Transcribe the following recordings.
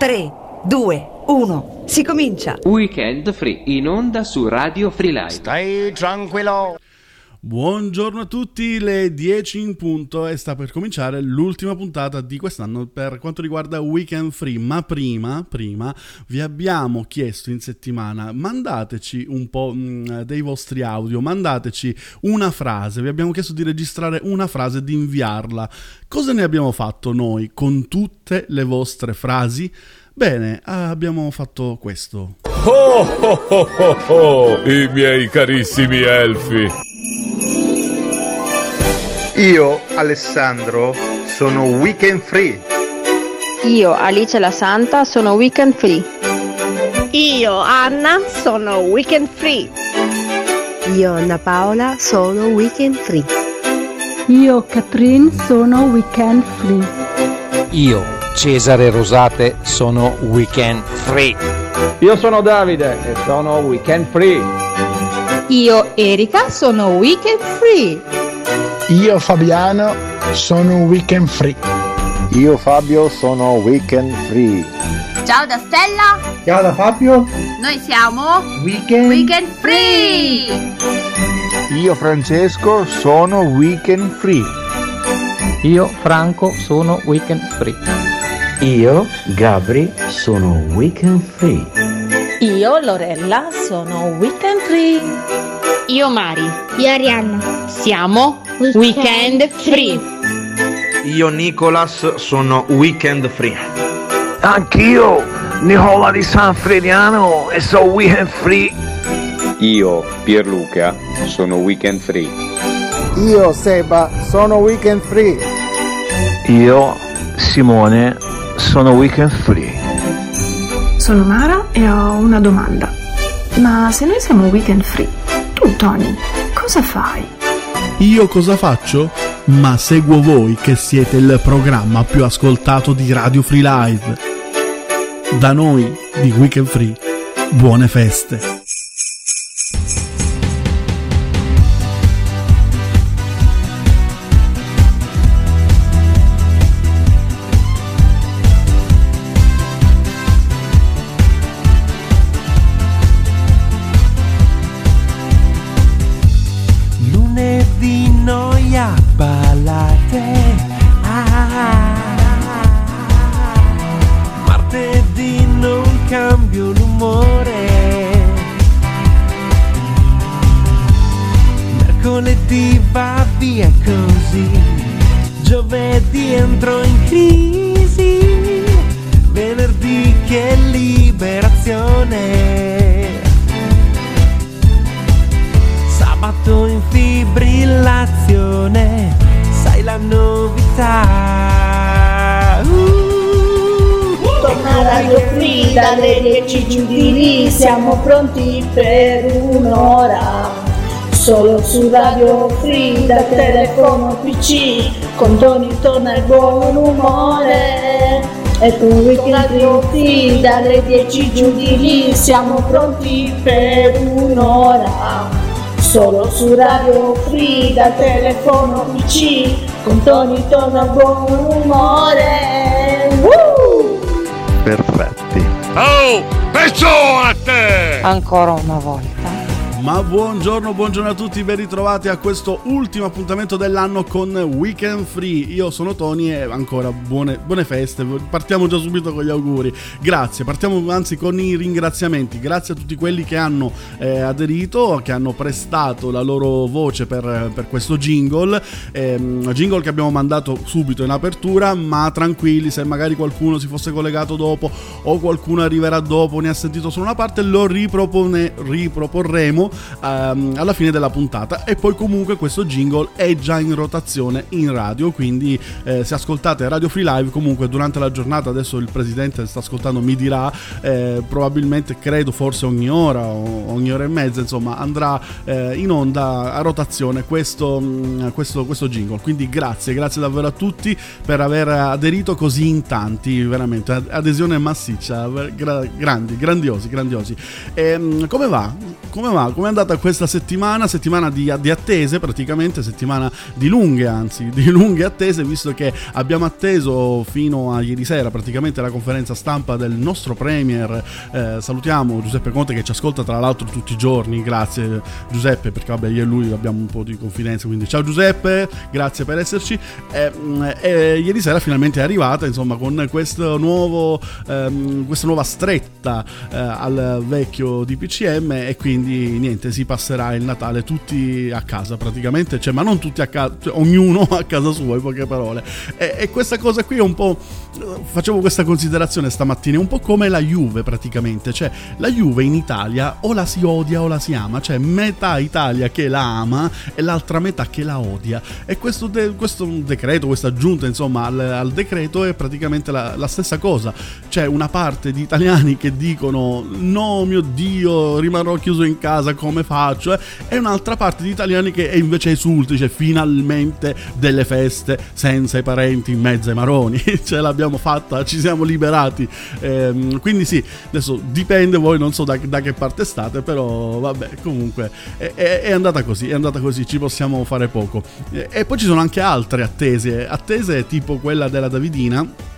3, 2, 1, si comincia! Weekend Free in onda su Radio Free Live. Stai tranquillo. Buongiorno a tutti, le 10 in punto e sta per cominciare l'ultima puntata di quest'anno per quanto riguarda Weekend Free, ma prima, prima vi abbiamo chiesto in settimana mandateci un po' mh, dei vostri audio, mandateci una frase, vi abbiamo chiesto di registrare una frase e di inviarla. Cosa ne abbiamo fatto noi con tutte le vostre frasi? Bene, abbiamo fatto questo. Oh, oh, oh, oh, oh, i miei carissimi elfi. Io, Alessandro, sono weekend free. Io, Alice la Santa, sono weekend free. Io, Anna, sono weekend free. Io, Anna Paola, sono weekend free. Io, Catherine, sono weekend free. Io, Cesare Rosate, sono weekend free. Io sono Davide e sono weekend free. Io, Erika, sono weekend free. Io Fabiano sono weekend free. Io Fabio sono weekend free. Ciao da Stella. Ciao da Fabio. Noi siamo weekend, weekend free. Io Francesco sono weekend free. Io Franco sono weekend free. Io Gabri sono weekend free. Io Lorella sono weekend free. Io Mari. Io Arianna. Siamo Weekend Free. Io Nicolas sono Weekend Free. Anch'io Nicola di San Frediano e sono Weekend Free. Io Pierluca sono Weekend Free. Io Seba sono Weekend Free. Io Simone sono Weekend Free. Sono Mara e ho una domanda. Ma se noi siamo Weekend Free, tu Tony, cosa fai? Io cosa faccio? Ma seguo voi che siete il programma più ascoltato di Radio Free Live. Da noi di Weekend Free, buone feste. Con Tony torna il buon umore e con Weekend Free dalle 10 giù di lì siamo pronti per un'ora solo su Radio Free da telefono PC con Tony torna il buon umore Woo! perfetti Oh, pezzo a te! Ancora una volta. Ma buongiorno, buongiorno a tutti, ben ritrovati a questo ultimo appuntamento dell'anno con Weekend Free. Io sono Tony e ancora buone, buone, feste. Partiamo già subito con gli auguri. Grazie, partiamo anzi con i ringraziamenti. Grazie a tutti quelli che hanno eh, aderito, che hanno prestato la loro voce per, per questo jingle. Eh, jingle che abbiamo mandato subito in apertura, ma tranquilli, se magari qualcuno si fosse collegato dopo o qualcuno arriverà dopo, ne ha sentito solo una parte, lo ripropone, riproporremo um, alla fine della puntata. E poi comunque questo jingle è già in rotazione in radio quindi eh, se ascoltate Radio Free Live comunque durante la giornata adesso il presidente sta ascoltando mi dirà eh, probabilmente credo forse ogni ora o ogni ora e mezza insomma andrà eh, in onda a rotazione questo, mm, questo, questo jingle. Quindi grazie grazie davvero a tutti per aver aderito così in tanti veramente. Adesione massiccia gra- grandi grandiosi grandiosi. E, ehm, come va? Come va com'è andata questa settimana? Settimana di, di, attese, praticamente, settimana di lunghe, anzi, di lunghe attese, visto che abbiamo atteso fino a ieri sera praticamente la conferenza stampa del nostro Premier. Eh, salutiamo Giuseppe Conte che ci ascolta tra l'altro tutti i giorni. Grazie Giuseppe, perché vabbè, io e lui abbiamo un po' di confidenza. Quindi ciao Giuseppe, grazie per esserci. Eh, eh, ieri sera finalmente è arrivata, insomma, con questo nuovo, ehm, questa nuova stretta eh, al vecchio DPCM e quindi niente, si passerà il Natale tutti a casa praticamente, cioè, ma non tutti a casa, cioè, ognuno a casa sua, in poche parole. E, e questa cosa qui è un po'... facevo questa considerazione stamattina, è un po' come la Juve praticamente, cioè la Juve in Italia o la si odia o la si ama, cioè metà Italia che la ama e l'altra metà che la odia. E questo, de- questo decreto, questa aggiunta insomma al, al decreto è praticamente la, la stessa cosa, c'è una parte di italiani che dicono no mio Dio rimarrò chiuso in casa come faccio eh? e un'altra parte di italiani che invece esulta, dice finalmente delle feste senza i parenti in mezzo ai maroni, ce l'abbiamo fatta, ci siamo liberati, ehm, quindi sì, adesso dipende voi, non so da, da che parte state, però vabbè comunque è, è, è, andata così, è andata così, ci possiamo fare poco. E, e poi ci sono anche altre attese, attese tipo quella della Davidina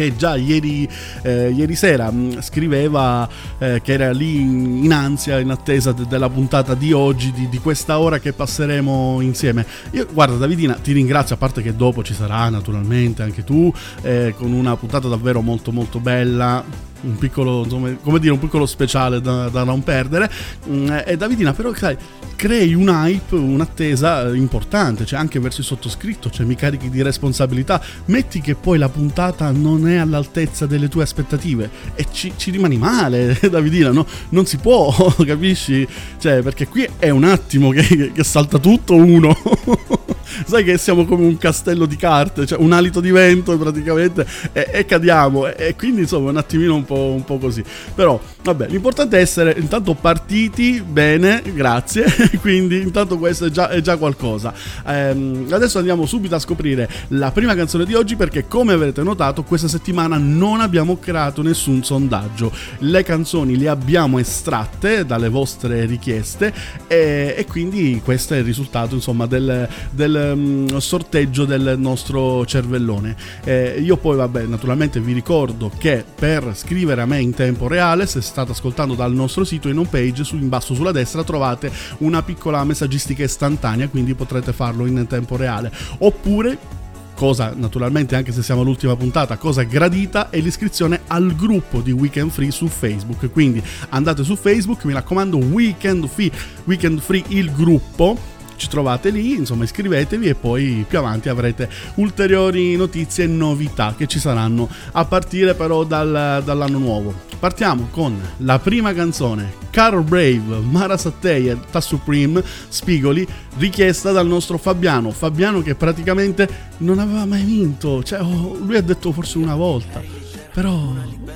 che già ieri, eh, ieri sera mh, scriveva eh, che era lì in, in ansia, in attesa de- della puntata di oggi, di, di, questa ora che passeremo insieme. Io, guarda, Davidina, ti ringrazio, a parte che dopo ci sarà naturalmente anche tu, eh, con una puntata davvero molto molto bella un piccolo, insomma, come dire, un piccolo speciale da, da non perdere. Mm, e Davidina, però, sai, crei un hype, un'attesa importante, cioè anche verso il sottoscritto, cioè mi carichi di responsabilità. Metti che poi la puntata non è all'altezza delle tue aspettative e ci, ci rimani male, Davidina, no? Non si può, capisci? Cioè, perché qui è un attimo che, che salta tutto uno. sai che siamo come un castello di carte, cioè un alito di vento praticamente e, e cadiamo. E, e, quindi insomma un attimino un po', un po' così. Però vabbè, l'importante è essere intanto partiti bene, grazie. quindi intanto questo è già, è già qualcosa. Ehm, adesso andiamo subito a scoprire la prima canzone di oggi perché come avrete notato questa settimana non abbiamo creato nessun sondaggio. Le canzoni le abbiamo estratte dalle vostre richieste e, e quindi questo è il risultato insomma del, del um, sorteggio del nostro cervellone. Eh, io poi, vabbè, naturalmente vi ricordo che per scrivere a me in tempo reale, se state ascoltando dal nostro sito in home page, su, in basso sulla destra trovate una piccola messaggistica istantanea, quindi potrete farlo in tempo reale. Oppure cosa naturalmente anche se siamo all'ultima puntata, cosa gradita è l'iscrizione al gruppo di Weekend Free su Facebook. Quindi andate su Facebook, mi raccomando, Weekend Free, Weekend Free il gruppo ci trovate lì, insomma iscrivetevi e poi più avanti avrete ulteriori notizie e novità che ci saranno a partire però dal, dall'anno nuovo. Partiamo con la prima canzone, Carol Brave, Mara Sattei e Ta Supreme Spigoli, richiesta dal nostro Fabiano. Fabiano che praticamente non aveva mai vinto, cioè oh, lui ha detto forse una volta però,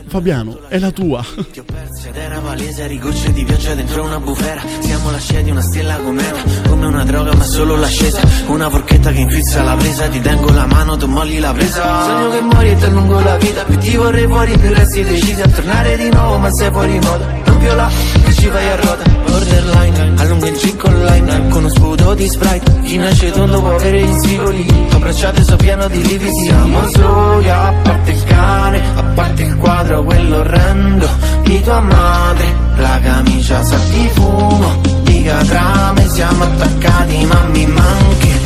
Fabiano, è la tua. Ti ho perso ed era palese, rigocce di pioggia dentro una bufera. Siamo la scia di una stella cometa, come una droga ma solo l'ascesa. Una forchetta che infizza la presa, ti tengo la mano, tu molli la presa. Sogno che muori e ti allungo la vita, più ti vorrei fuori, più resti decisi a tornare di nuovo, ma sei fuori moda. Non più là, che ci fai a ruota, borderline, allunga gin con lime, con uno sputo di sprite. Chi nasce tondo può avere gli spigoli, abbracciate so pieno di lividi. Siamo soli, a parte il cane, a parte il quadro, quello orrendo di tua madre, la camicia sa di fumo, di catrame, siamo attaccati ma mi manchi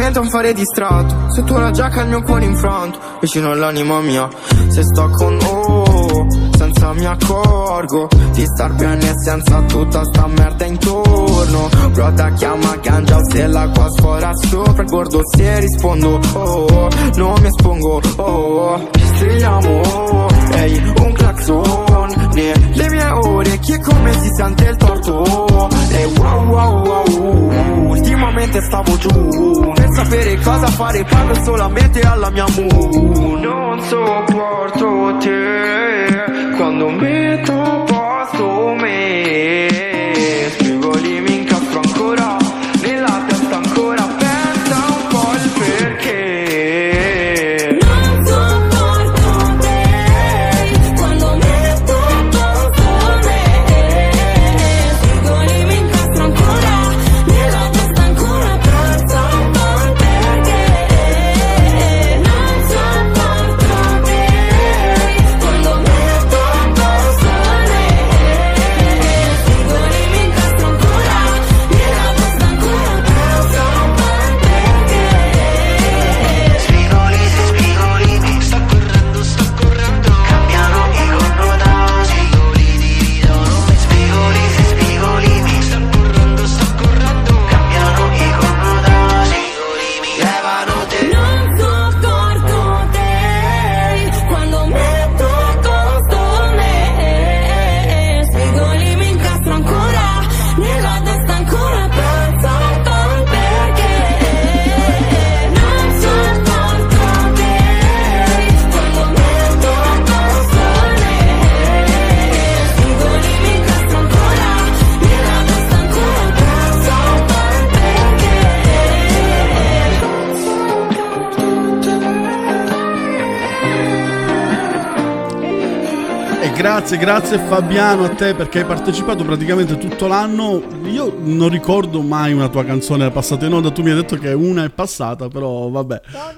È un fare distratto. Se tu la giacca il mio cuore infranto Vicino all'anima mia Se sto con oh Senza mi accorgo Di star bene senza tutta sta merda intorno. Broda chiama ganja o se l'acqua sfora sopra il bordo Se rispondo. Oh Non mi espongo. Oh Strigliamo oh Ehi un clacson Nelle mie orecchie come si sente il torto E wow wow wow Ultimamente stavo giù Per sapere cosa fare parlo solamente alla mia moon Non sopporto te Quando metto a posto me grazie, grazie Fabiano a te perché hai partecipato praticamente tutto l'anno. Io non ricordo mai una tua canzone passata in onda. Tu mi hai detto che una è passata, però vabbè. Tony,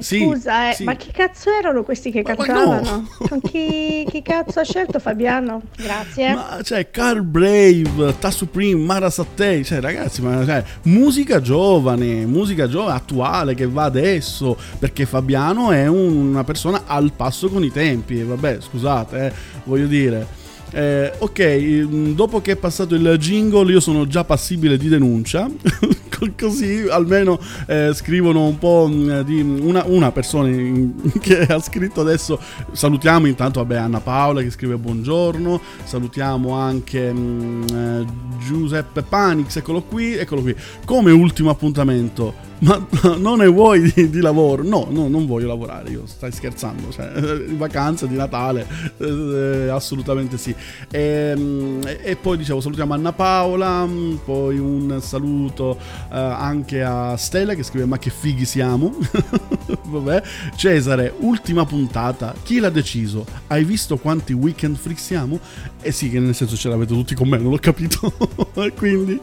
Sì, scusa, eh, sì. ma chi cazzo erano questi che ma cantavano? Con chi, chi cazzo ha scelto Fabiano? Grazie. Ma cioè, Carl Brave, Ta Supreme, Mara Sattei, cioè ragazzi, ma cioè, musica giovane, musica giovane, attuale che va adesso, perché Fabiano è un- una persona al passo con i tempi, vabbè, scusate, eh, voglio dire. Eh, ok, mm, dopo che è passato il jingle io sono già passibile di denuncia, così almeno eh, scrivono un po' mm, di una, una persona in- che ha scritto adesso, salutiamo intanto vabbè, Anna Paola che scrive buongiorno, salutiamo anche mm, eh, Giuseppe Panix, eccolo qui, eccolo qui, come ultimo appuntamento. Ma non ne vuoi di, di lavoro? No, no, non voglio lavorare, io stai scherzando, cioè, in vacanza di Natale, eh, assolutamente sì. E, mm, e poi dicevo, salutiamo Anna Paola, mm, poi un saluto eh, anche a Stella che scrive ma che fighi siamo. Vabbè. Cesare, ultima puntata, chi l'ha deciso? Hai visto quanti weekend freak siamo? Eh sì, che nel senso ce l'avete tutti con me, non l'ho capito. Quindi,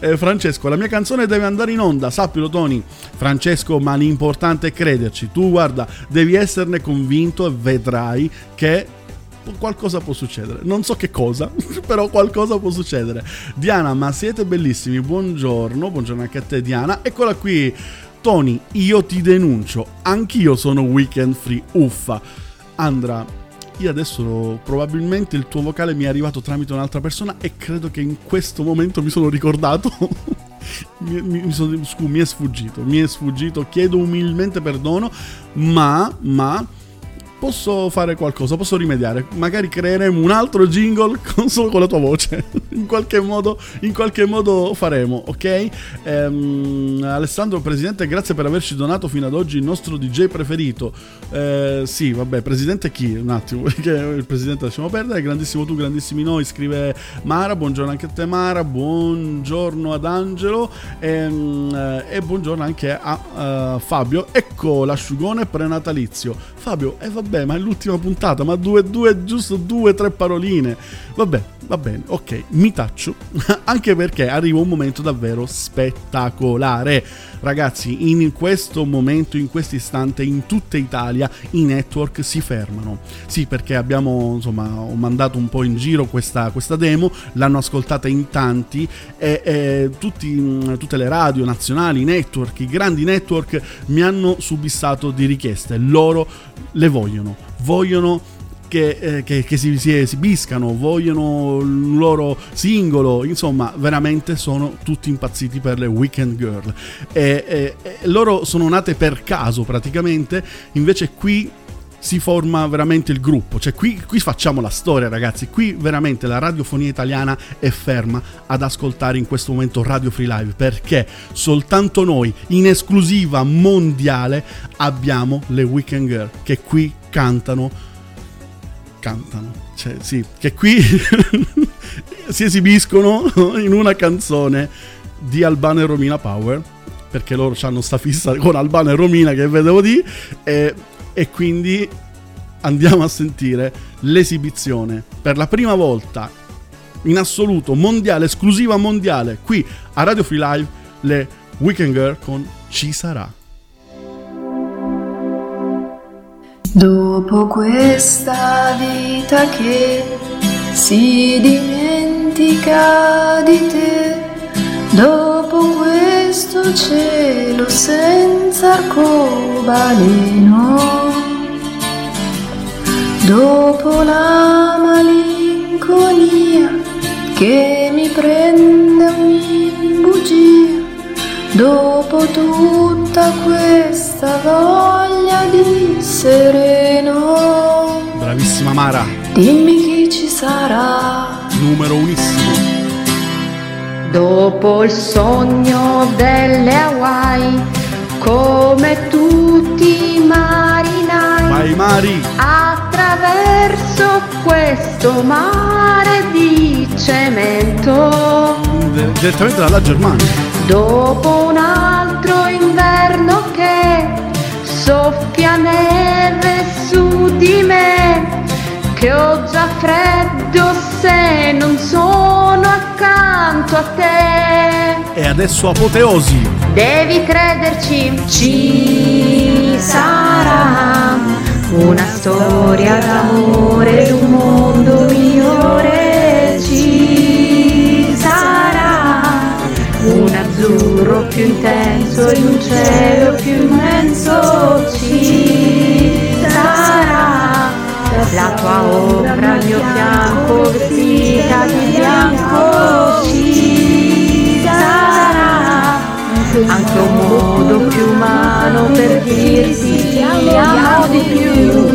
eh, Francesco, la mia canzone deve andare in onda, sappilo Tony. Francesco, ma l'importante è crederci. Tu guarda, devi esserne convinto e vedrai che qualcosa può succedere. Non so che cosa, però qualcosa può succedere. Diana, ma siete bellissimi. Buongiorno, buongiorno anche a te Diana. Eccola qui. Tony, io ti denuncio. Anch'io sono weekend free. Uffa. Andra, io adesso probabilmente il tuo vocale mi è arrivato tramite un'altra persona e credo che in questo momento mi sono ricordato. mi, mi- sono- scu- mi è sfuggito, mi è sfuggito, chiedo umilmente perdono, ma, ma posso fare qualcosa, posso rimediare. Magari creeremo un altro jingle con, solo con la tua voce. in, qualche modo, in qualche modo faremo, ok? Ehm, Alessandro, presidente, grazie per averci donato fino ad oggi il nostro DJ preferito. Eh, sì, vabbè, presidente chi? Un attimo, perché il presidente lasciamo perdere. Grandissimo tu, grandissimi noi, scrive Mara. Buongiorno anche a te, Mara. Buongiorno ad Angelo. Ehm, eh, e buongiorno anche a eh, Fabio. Ecco l'asciugone prenatalizio. Fabio, e vabbè, ma è l'ultima puntata, ma due, due, giusto due, tre paroline. Vabbè, va bene, ok, mi taccio. Anche perché arriva un momento davvero spettacolare. ragazzi, in questo momento, in questo istante, in tutta Italia i network si fermano. Sì, perché abbiamo, insomma, ho mandato un po' in giro questa, questa demo, l'hanno ascoltata in tanti e, e tutti, tutte le radio nazionali, i network, i grandi network mi hanno subissato di richieste. Loro le vogliono, vogliono che, eh, che, che si, si, esibiscano, vogliono il loro singolo, insomma, veramente sono tutti impazziti per le Weekend Girl. E, e, e loro sono nate per caso praticamente, invece qui si forma veramente il gruppo. Cioè, qui, qui, facciamo la storia, ragazzi. Qui veramente la radiofonia italiana è ferma ad ascoltare in questo momento Radio Free Live perché soltanto noi, in esclusiva mondiale, abbiamo le Weekend Girl che qui cantano cantano. Cioè, sì, che qui si esibiscono in una canzone di Albano e Romina Power, perché loro hanno sta fissa con Albano e Romina che vedevo di, e, e quindi andiamo a sentire l'esibizione per la prima volta in assoluto mondiale, esclusiva mondiale, qui a Radio Free Live, le Weekend Girl con Ci sarà. Dopo questa vita che si dimentica di te, dopo questo cielo senza arcobaleno, dopo la malinconia che mi prende ogni bugia, dopo tutta questa voglia di sereno. Bravissima Mara. Dimmi chi ci sarà. Numero unissimo. Dopo il sogno delle Hawaii, come tutti i marinai. Vai Mari. Attraverso questo mare di cemento. Direttamente dalla Germania. Dopo un altro inverno che soffia neve su di me, che ho già freddo se non sono accanto a te. E adesso apoteosi. Devi crederci, ci sarà una storia d'amore, un mondo migliore, azzurro più intenso in un cielo più immenso ci sarà. La tua ombra al mio fianco vestita di bianco ci sarà. Anche un modo più umano per dirti ti amo di più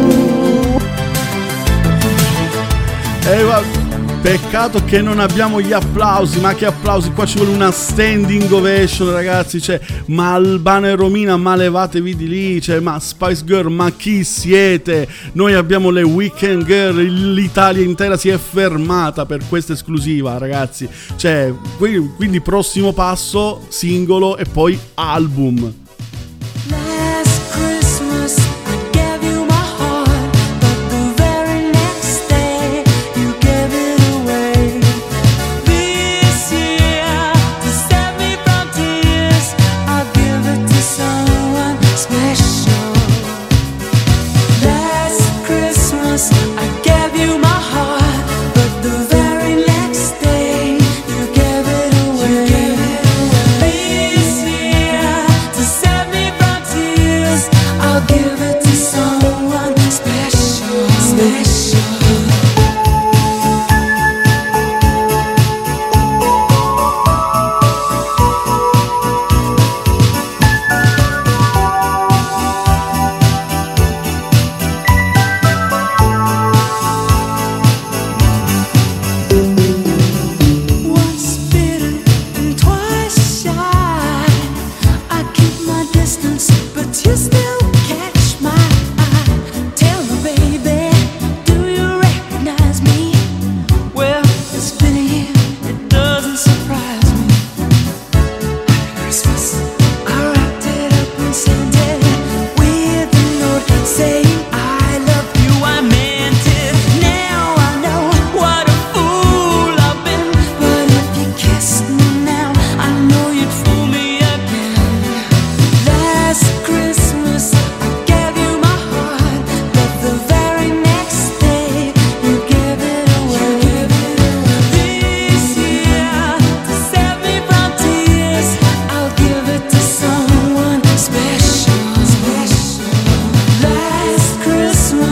peccato che non abbiamo gli applausi, ma che applausi, qua ci vuole una standing ovation ragazzi, cioè, ma Albano e Romina, ma levatevi di lì, cioè, ma Spice Girl, ma chi siete? Noi abbiamo le Weekend Girl, l'Italia intera si è fermata per questa esclusiva ragazzi, cioè, qui- quindi prossimo passo, singolo e poi album.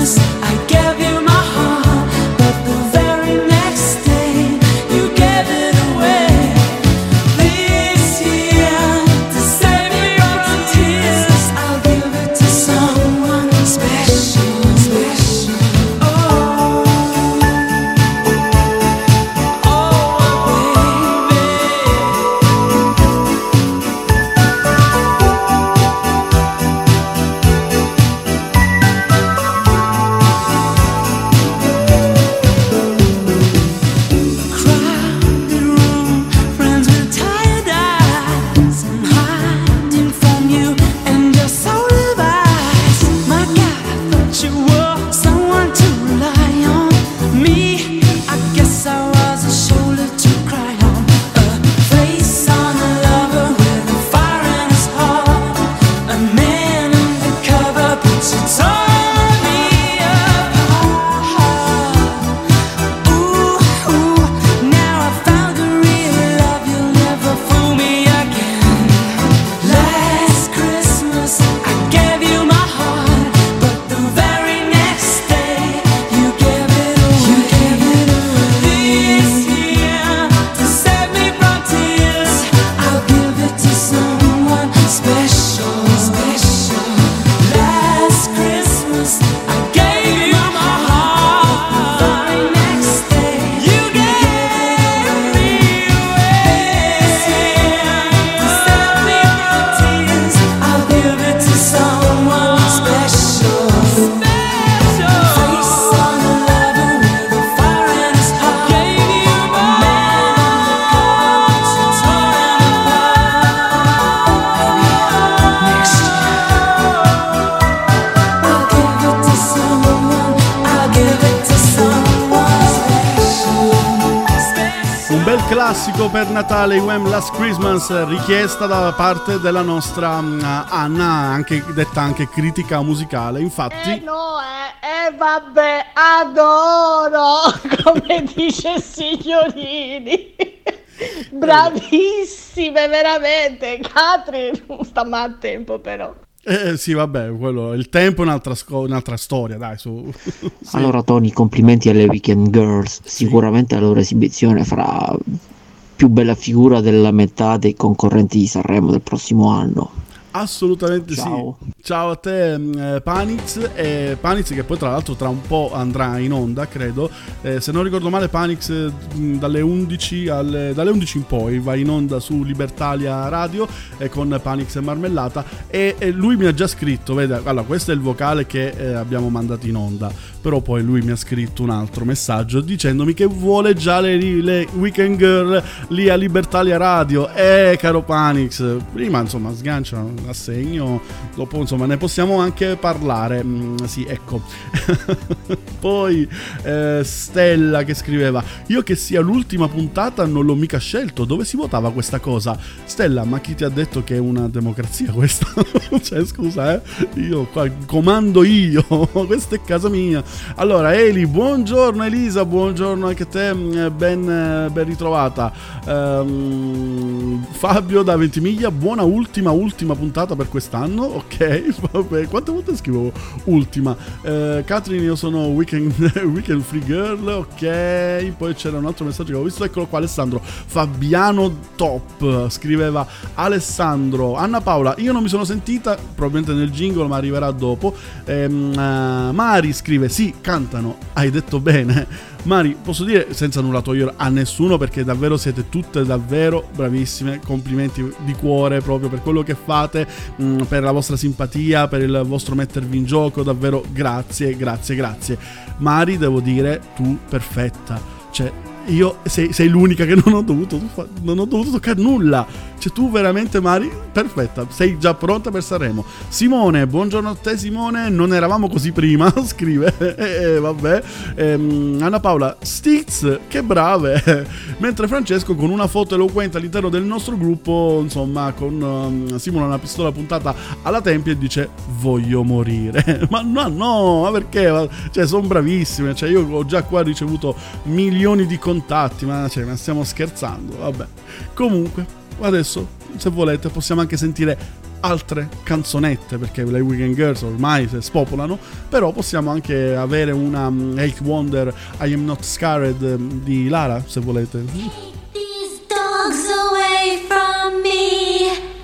promise Last Christmas, richiesta da parte della nostra mm, Anna, anche, detta anche critica musicale. Infatti, Eh no, eh, eh vabbè, adoro, come dice signorini. Bravissime, veramente. Catri non sta mai a tempo però. eh, sì, vabbè, quello, il tempo è un'altra, sco- un'altra storia, dai, su. Sì. Allora Tony, complimenti alle Weekend Girls, sicuramente la loro esibizione farà più bella figura della metà dei concorrenti di Sanremo del prossimo anno. Assolutamente Ciao. sì. Ciao a te mm, eh, Panix, e Panix che poi tra l'altro tra un po' andrà in onda, credo. Eh, se non ricordo male Panix eh, mm, dalle 11, alle, dalle 11 in poi va in onda su Libertalia Radio eh, con Panix e Marmellata e, e lui mi ha già scritto, vede, allora questo è il vocale che eh, abbiamo mandato in onda, però poi lui mi ha scritto un altro messaggio dicendomi che vuole già le, le Weekend Girl lì a Libertalia Radio. Eh, caro Panix, prima insomma sgancia l'assegno, dopo insomma ne possiamo anche parlare. Mm, sì, ecco. poi eh, Stella che scriveva: Io che sia l'ultima puntata non l'ho mica scelto. Dove si votava questa cosa? Stella, ma chi ti ha detto che è una democrazia questa? cioè, scusa, eh? Io qua comando io, questa è casa mia. Allora, Eli, buongiorno Elisa, buongiorno anche a te, mm, ben, eh, ben ritrovata. Ehm, Fabio da Ventimiglia, buona ultima, ultima puntata per quest'anno. Ok, vabbè, quante volte scrivo ultima? Eh, Catherine, io sono weekend, weekend Free Girl. Ok, poi c'era un altro messaggio che ho visto. Eccolo qua, Alessandro. Fabiano Top scriveva Alessandro. Anna Paola, io non mi sono sentita, probabilmente nel jingle, ma arriverà dopo. Ehm, eh, Mari scrive: Sì, cantano. Hai detto bene. Mari, posso dire senza nulla togliere a nessuno perché davvero siete tutte davvero bravissime, complimenti di cuore proprio per quello che fate, mh, per la vostra simpatia, per il vostro mettervi in gioco, davvero grazie, grazie, grazie. Mari, devo dire, tu perfetta, cioè io sei, sei l'unica che non ho dovuto non ho dovuto toccare nulla. Cioè tu veramente Mari, perfetta, sei già pronta per Sanremo. Simone, buongiorno a te Simone, non eravamo così prima, scrive. Eh, vabbè. Ehm, Anna Paola, Stix, che brave. Mentre Francesco con una foto eloquente all'interno del nostro gruppo, insomma, con um, simula una pistola puntata alla tempia e dice voglio morire. ma no, no, ma perché? Cioè, sono bravissime. Cioè, io ho già qua ricevuto milioni di contatti, ma, cioè, ma stiamo scherzando. Vabbè. Comunque, adesso, se volete, possiamo anche sentire altre canzonette perché le Weekend Girls ormai si spopolano però possiamo anche avere una um, Hate Wonder I Am Not Scared um, di Lara se volete Dogs away from me.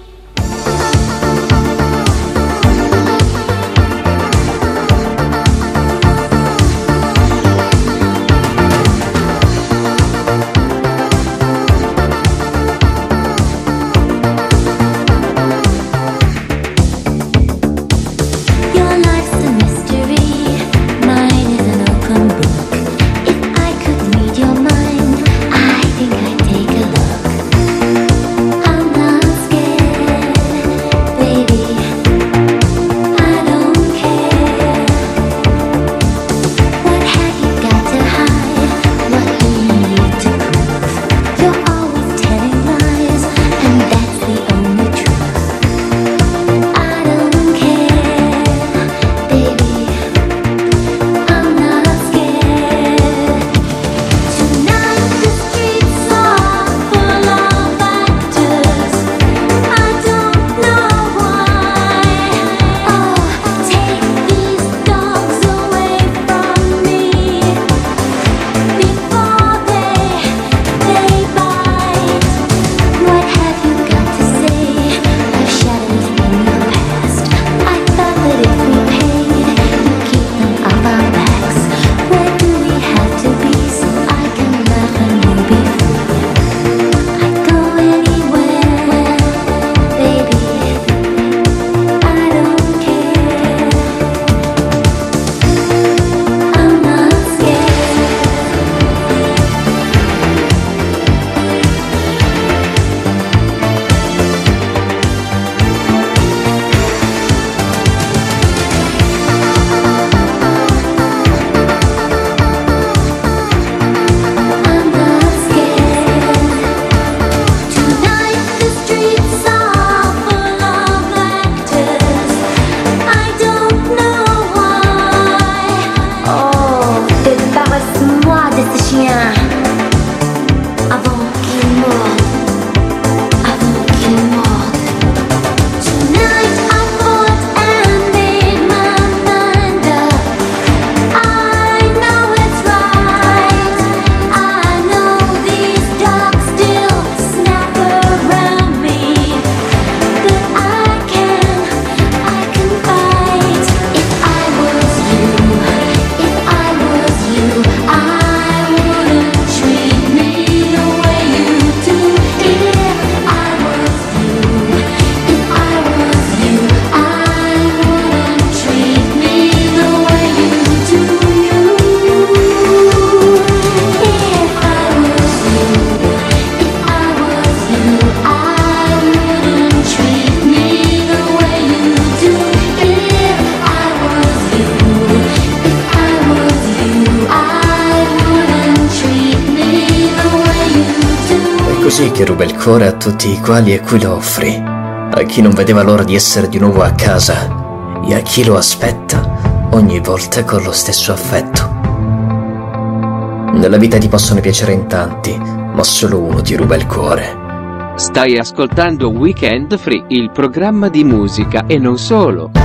Quali e cui lo offri, a chi non vedeva l'ora di essere di nuovo a casa e a chi lo aspetta ogni volta con lo stesso affetto. Nella vita ti possono piacere in tanti, ma solo uno ti ruba il cuore. Stai ascoltando Weekend Free, il programma di musica e non solo.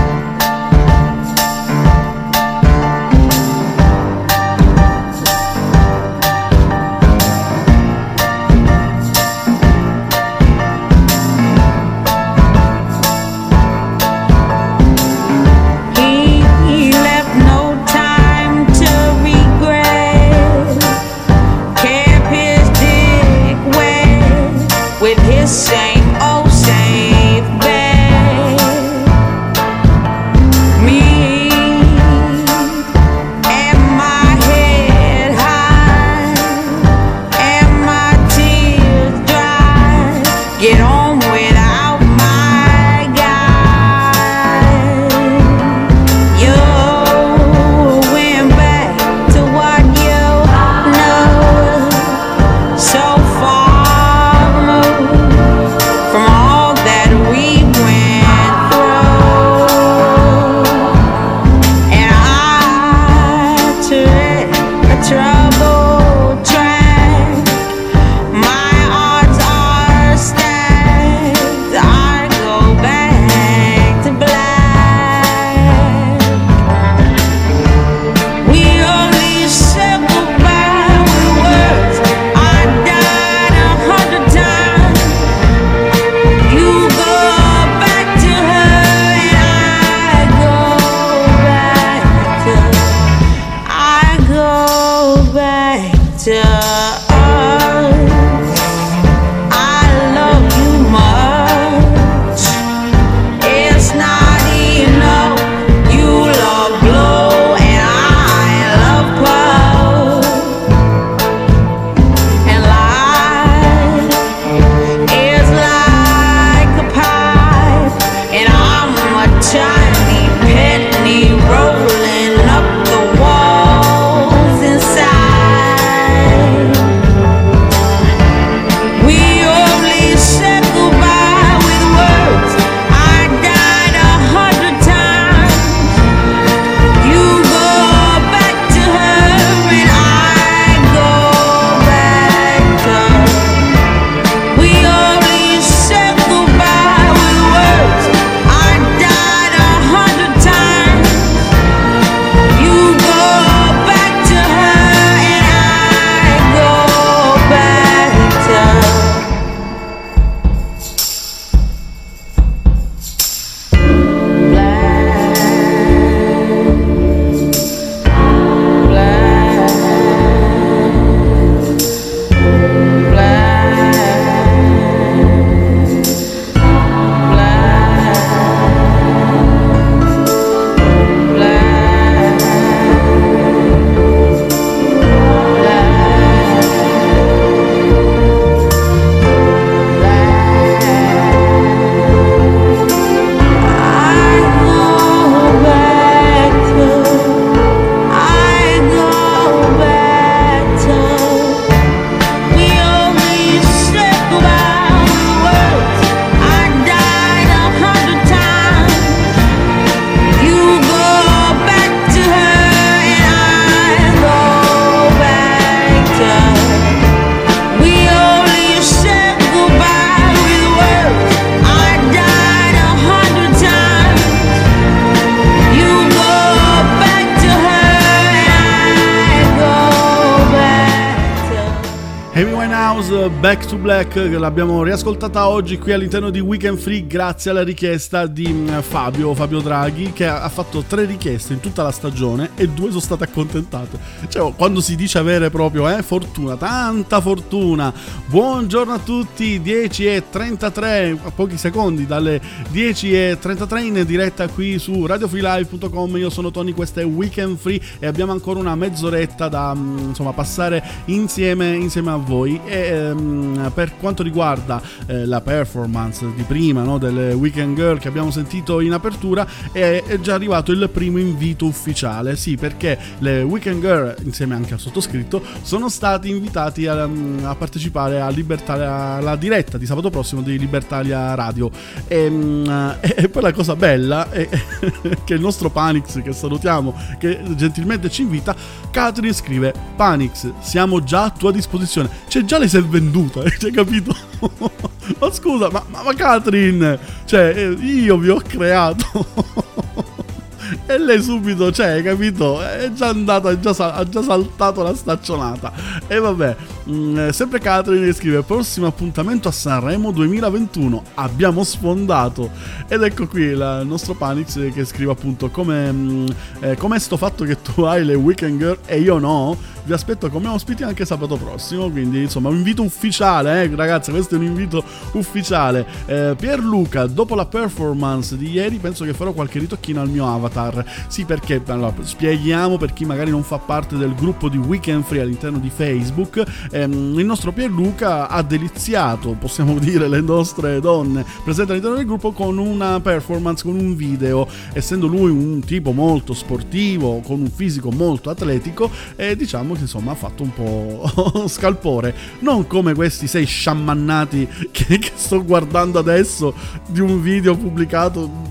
L'abbiamo riascoltata oggi qui all'interno di Weekend Free grazie alla richiesta di mm, Fabio, Fabio Draghi, che ha fatto tre richieste in tutta la stagione e due sono state accontentate. Cioè, quando si dice avere proprio eh, fortuna, tanta fortuna. Buongiorno a tutti, 10 e 33, a pochi secondi dalle 10 e 33 in diretta qui su radiofreelive.com. Io sono Tony, questo è Weekend Free e abbiamo ancora una mezz'oretta da mm, insomma passare insieme, insieme a voi. E ehm, per quanto riguarda eh, la performance di prima no, delle Weekend Girl che abbiamo sentito in apertura è, è già arrivato il primo invito ufficiale. Sì perché le Weekend Girl insieme anche al sottoscritto sono stati invitati a, partecipare a Libertalia, alla diretta di sabato prossimo di Libertalia Radio. E, mm, e- e poi la cosa bella è che il nostro Panix che salutiamo che gentilmente ci invita Catherine scrive Panix siamo già a tua disposizione. Cioè già le è venduta hai capito ma scusa ma, ma, ma Catherine cioè eh, io vi ho creato e lei subito, cioè, capito? È già andata, è già ha già saltato la staccionata. E vabbè, mh, sempre Catherine scrive: Prossimo appuntamento a Sanremo 2021. Abbiamo sfondato. Ed ecco qui la- il nostro Panix che scrive appunto: Come mh, eh, sto fatto che tu hai le weekend girl e io no? Vi aspetto come ospiti anche sabato prossimo. Quindi, insomma, un invito ufficiale, eh, ragazzi. Questo è un invito ufficiale. Eh, Pierluca, dopo la performance di ieri, penso che farò qualche ritocchino al mio avatar. Sì, perché allora, spieghiamo per chi magari non fa parte del gruppo di Weekend Free all'interno di Facebook. ehm, il nostro Pierluca ha deliziato, possiamo dire, le nostre donne presenti all'interno del gruppo con una performance, con un video. Essendo lui un tipo molto sportivo, con un fisico molto atletico, e diciamo che insomma ha fatto un po' scalpore. Non come questi sei sciamannati che, che sto guardando adesso di un video pubblicato.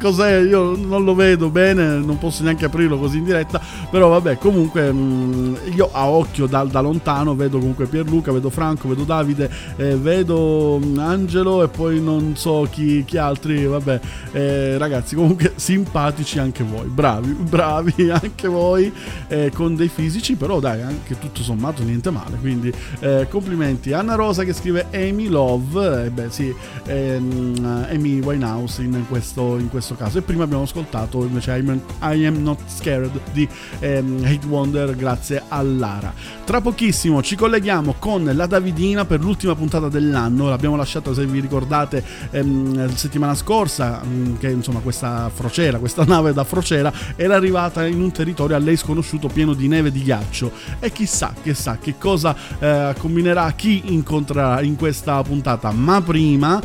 Cos'è? Io non lo vedo bene, non posso neanche aprirlo così in diretta. Però vabbè, comunque mh, io a occhio da, da lontano vedo comunque Pierluca, vedo Franco, vedo Davide, eh, vedo mh, Angelo e poi non so chi, chi altri. Vabbè, eh, ragazzi, comunque simpatici anche voi, bravi, bravi anche voi, eh, con dei fisici, però dai, anche tutto sommato niente male. Quindi eh, complimenti. Anna Rosa che scrive Amy Love, eh, beh sì, ehm, Amy Winehouse in questo, in questo caso. E prima abbiamo ascoltato invece I'm, I Am Not Scared di ehm, Hate Wonder grazie a Lara. Tra pochissimo ci colleghiamo con la Davidina per l'ultima puntata dell'anno. L'abbiamo lasciata, se vi ricordate, ehm, settimana scorsa, mh, che insomma questa frociera, questa nave da frociera era arrivata in un territorio a lei sconosciuto pieno di neve e di ghiaccio. E chissà, chissà che cosa eh, combinerà chi incontrerà in questa puntata. Ma prima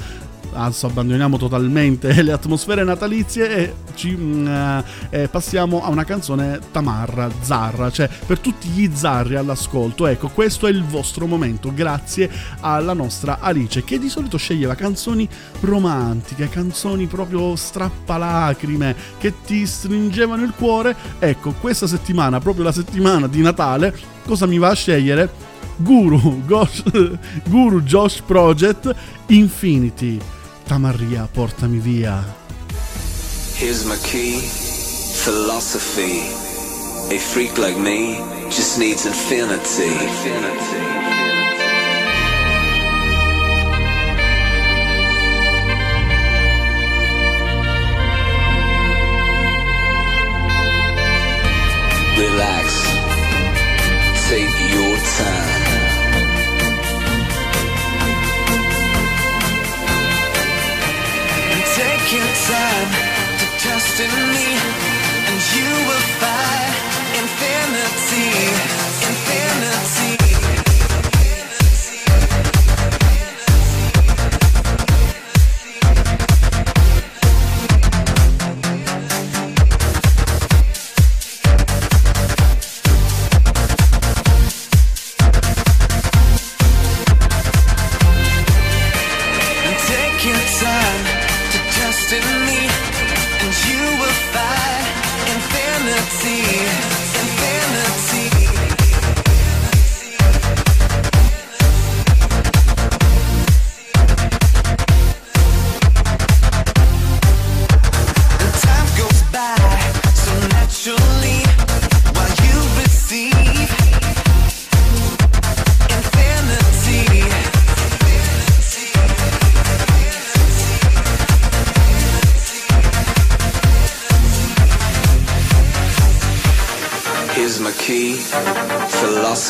adesso abbandoniamo totalmente le atmosfere natalizie e ci mm, eh, eh, passiamo a una canzone tamarra, zarra, cioè per tutti gli zarri all'ascolto. Ecco, questo è il vostro momento, grazie alla nostra Alice che di solito sceglieva canzoni romantiche, canzoni proprio strappalacrime che ti stringevano il cuore. Ecco, questa settimana, proprio la settimana di Natale, cosa mi va a scegliere? Guru, Gosh, Guru Josh Project Infinity. Tamarria, portami via. Here's my key, philosophy. A freak like me just needs infinity. Relax, take your time. Your time to trust in me, and you will find infinity, infinity.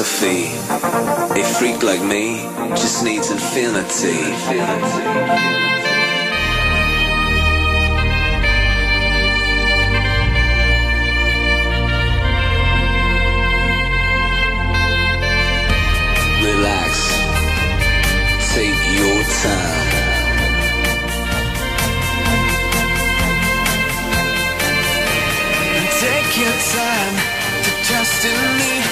Philosophy. A freak like me just needs infinity. Relax, sound. Take your time to trust in me,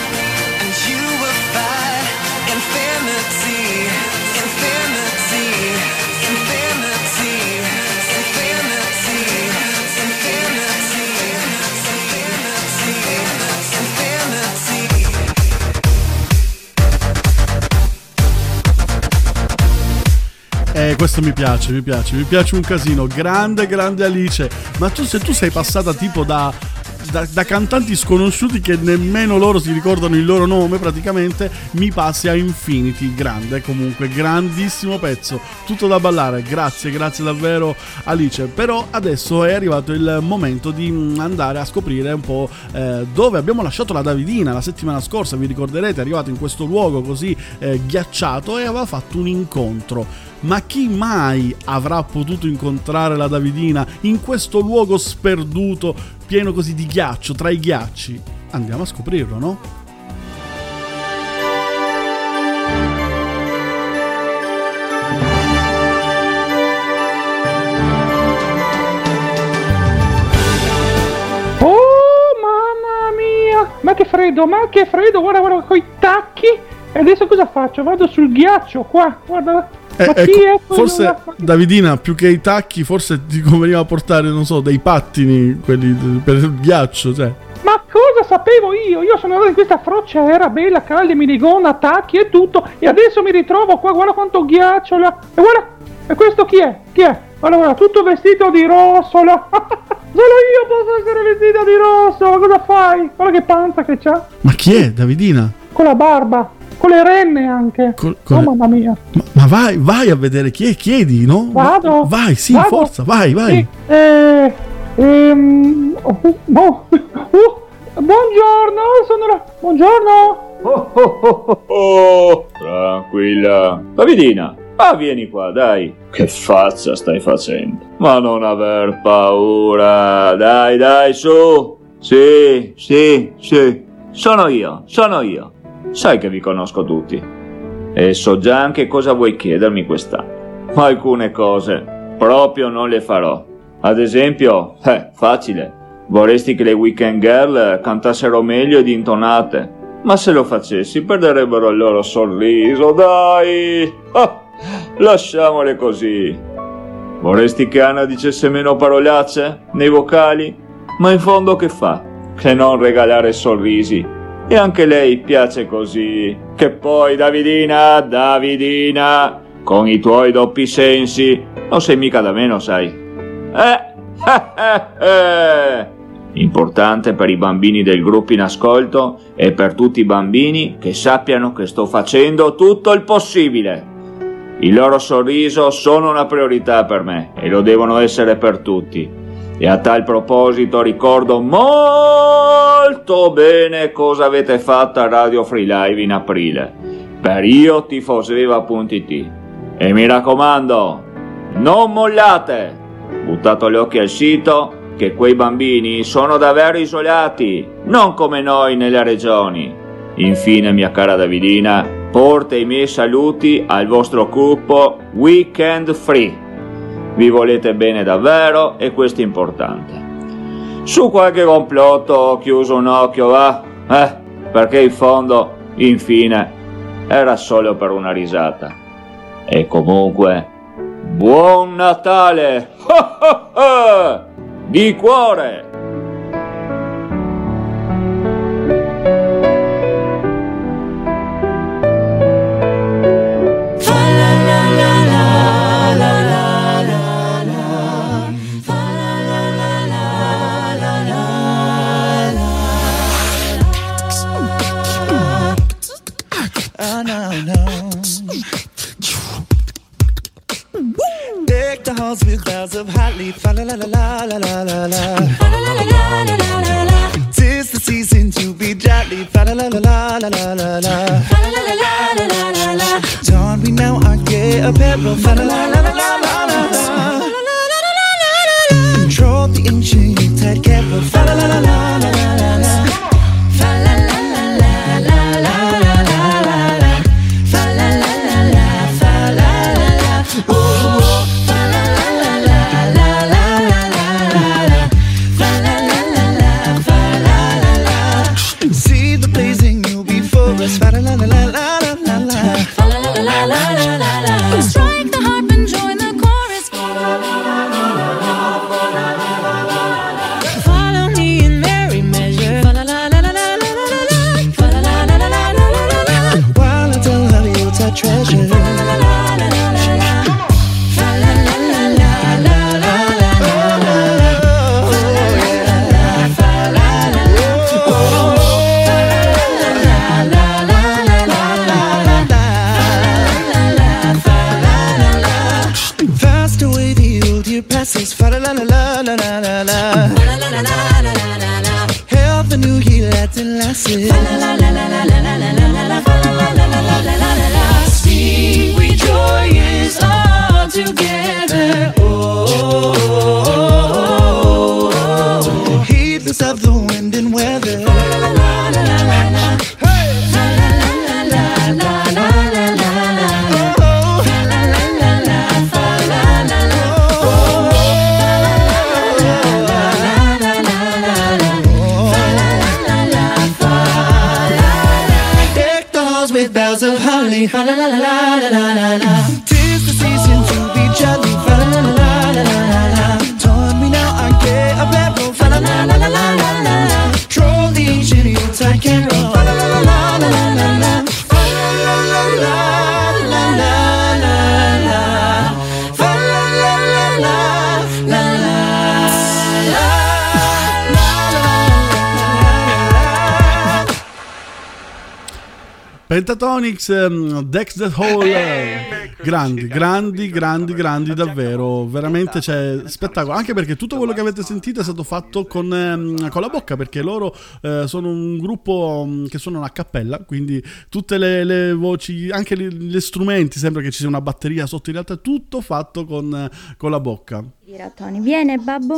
questo mi piace, mi piace, mi piace un casino. Grande, grande Alice. Ma tu, se tu sei passata tipo da, da, da cantanti sconosciuti che nemmeno loro si ricordano il loro nome, praticamente, mi passi a Infinity. Grande, comunque, grandissimo pezzo. Tutto da ballare. Grazie, grazie davvero, Alice. Però adesso è arrivato il momento di mm, andare a scoprire un po' eh, dove abbiamo lasciato la Davidina la settimana scorsa. Vi ricorderete, è arrivato in questo luogo così eh, ghiacciato e aveva fatto un incontro. Ma chi mai avrà potuto incontrare la Davidina in questo luogo sperduto, pieno così di ghiaccio, tra i ghiacci? Andiamo a scoprirlo, no? Oh! Ma che freddo, ma che freddo! Guarda, guarda, coi tacchi! E adesso cosa faccio? Vado sul ghiaccio qua, guarda. Eh, ma chi ecco, forse? Davidina, più che i tacchi, forse ti conveniva portare, non so, dei pattini, quelli per il ghiaccio, cioè. Ma cosa sapevo io? Io sono andato in questa frocciera bella, calda, minigonna, tacchi e tutto. E adesso mi ritrovo qua, guarda quanto ghiaccio là. E guarda, e questo chi è? Chi è? Guarda, tutto vestito di rosso là. Solo io posso essere vestito di rosso. Cosa fai? Guarda che panza che c'ha. Ma chi è Davidina? Con la barba. Con le renne anche. con oh le- mamma mia. Ma, ma vai, vai a vedere chi è, chiedi, no? Vado? Vai, sì, Vado? forza, vai, vai. Sì, eh, ehm, oh, oh, oh, buongiorno, sono la... Buongiorno. Oh, tranquilla. Davidina, ma vieni qua, dai. Che faccia stai facendo? Ma non aver paura. Dai, dai, su. Sì, sì, sì. Sono io, sono io. Sai che vi conosco tutti. E so già anche cosa vuoi chiedermi quest'anno. Alcune cose proprio non le farò. Ad esempio, eh, facile. Vorresti che le weekend girl cantassero meglio ed intonate. Ma se lo facessi perderebbero il loro sorriso, dai! Ah, lasciamole così. Vorresti che Anna dicesse meno parolacce nei vocali? Ma in fondo che fa? Che non regalare sorrisi. E anche lei piace così. Che poi, Davidina, Davidina, con i tuoi doppi sensi, non sei mica da meno, sai. Eh, eh, eh. Importante per i bambini del gruppo in ascolto e per tutti i bambini che sappiano che sto facendo tutto il possibile. Il loro sorriso sono una priorità per me e lo devono essere per tutti. E a tal proposito ricordo molto bene cosa avete fatto a Radio Free Live in aprile per io tifoseva.it. E mi raccomando, non mollate! Buttato gli occhi al sito che quei bambini sono davvero isolati, non come noi nelle regioni. Infine, mia cara Davidina, porta i miei saluti al vostro gruppo Weekend Free. Vi volete bene davvero e questo è importante. Su qualche complotto ho chiuso un occhio, va? Eh, perché in fondo, infine, era solo per una risata. E comunque, buon Natale! Di cuore! Bells of holly. La la la la la la la Pentatonix, ehm, Dex the Hall, eh, grandi, grandi, grandi, grandi davvero, veramente c'è spettacolo, anche perché tutto quello che avete sentito è stato fatto con, ehm, con la bocca, perché loro eh, sono un gruppo mm, che suonano a cappella, quindi tutte le, le voci, anche gli, gli strumenti, sembra che ci sia una batteria sotto, in realtà è tutto fatto con, con la bocca. Tony, viene babbo?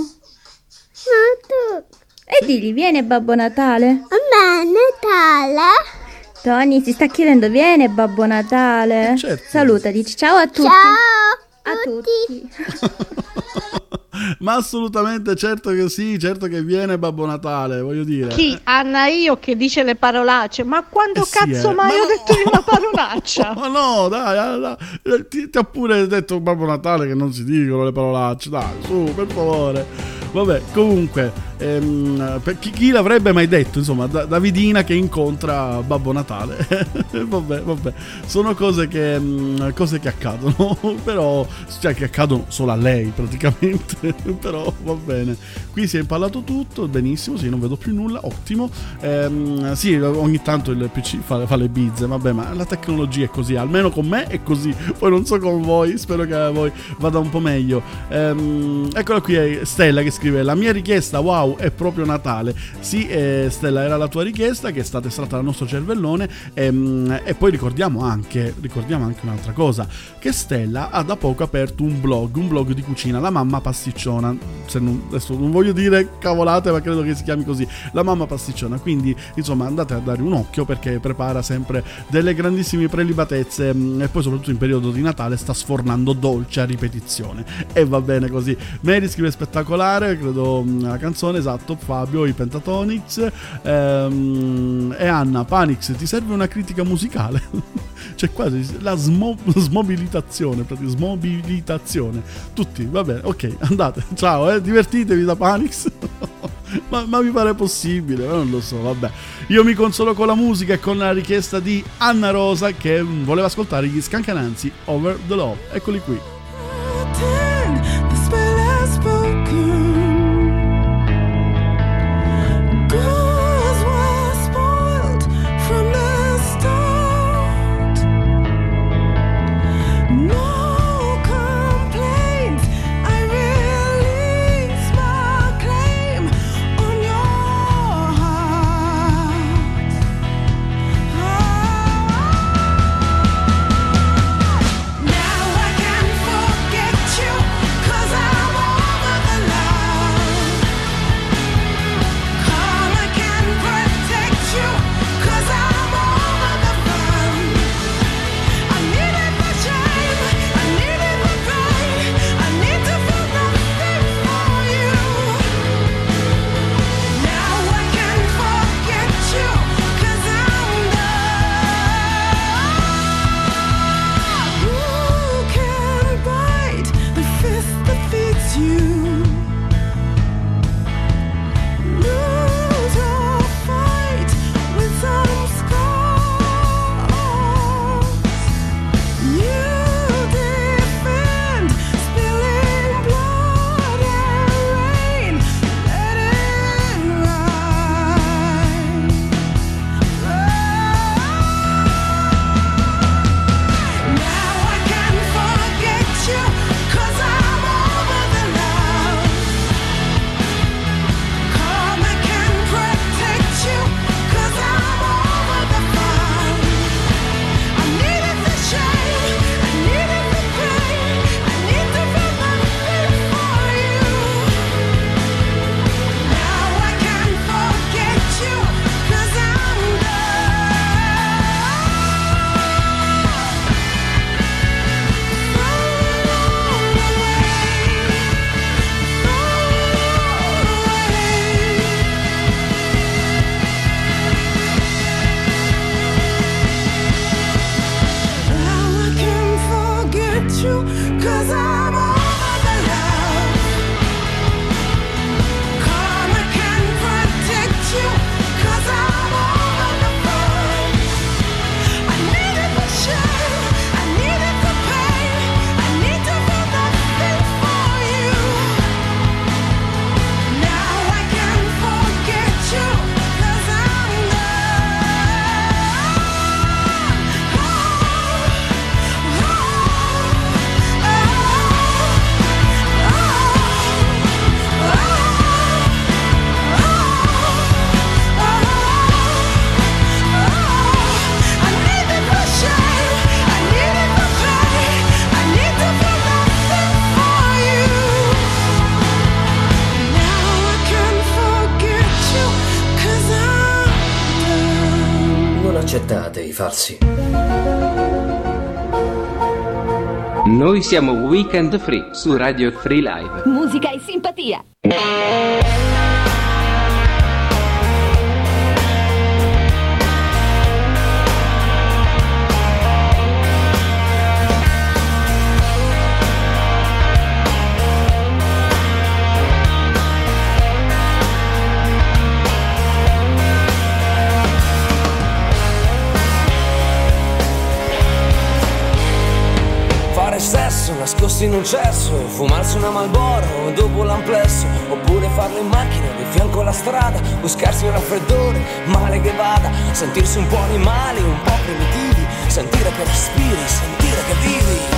E digli, viene Babbo Natale? Ma Natale? Tony si sta chiedendo, viene Babbo Natale? certo. Saluta, dici ciao a tutti. Ciao a tutti. Ma assolutamente, certo che sì, certo che viene Babbo Natale, voglio dire. Chi? Anna io che dice le parolacce. Ma quando Eh sì, cazzo eh. mai Ma ho detto io una parolaccia? Ma no, dai, dai, dai, ti, ti ha pure detto Babbo Natale che non si dicono le parolacce, dai, su, per favore. Vabbè, comunque, ehm, per chi, chi l'avrebbe mai detto, insomma, Da- Davidina che incontra Babbo Natale. vabbè, vabbè, sono cose che, mm, cose che accadono, però, cioè che accadono solo a lei praticamente, però va bene. Qui si è impallato tutto, benissimo, sì, non vedo più nulla, ottimo. Ehm, sì, ogni tanto il PC fa, fa le bizze, vabbè, ma la tecnologia è così, almeno con me è così, poi non so con voi, spero che a voi vada un po' meglio. Ehm, eccola qui Stella che scrive, la mia richiesta, wow, è proprio Natale. Sì, eh, Stella, era la tua richiesta che è stata estratta dal nostro cervellone ehm, e poi ricordiamo anche, ricordiamo anche un'altra cosa, che Stella ha da poco aperto un blog, un blog di cucina, la mamma pasticciona, se non, adesso non voglio dire cavolate ma credo che si chiami così, la mamma pasticciona, quindi insomma andate a dare un occhio perché prepara sempre delle grandissime prelibatezze mm, e poi soprattutto in periodo di Natale sta sfornando dolce a ripetizione e va bene così. Mary scrive spettacolare, credo mm, la canzone, esatto, Fabio, i Pentatonix ehm, e Anna, Panix, ti serve una critica musicale? C'è quasi la smo- smobilitazione, praticamente, smobilitazione. Tutti, va bene, ok, andate, ciao, eh, divertitevi da Panix. ma, ma mi pare possibile, non lo so, vabbè. Io mi consolo con la musica e con la richiesta di Anna Rosa che voleva ascoltare gli Scancananzi Over the Love. Eccoli qui. Siamo Weekend Free su Radio Free Live. Musica e simpatia. Nascosti in un cesso, fumarsi una Malboro dopo l'amplesso, oppure farlo in macchina di fianco alla strada, buscarsi un raffreddore, male che vada, sentirsi un po' animali, un po' primitivi, sentire che respiri, sentire che vivi.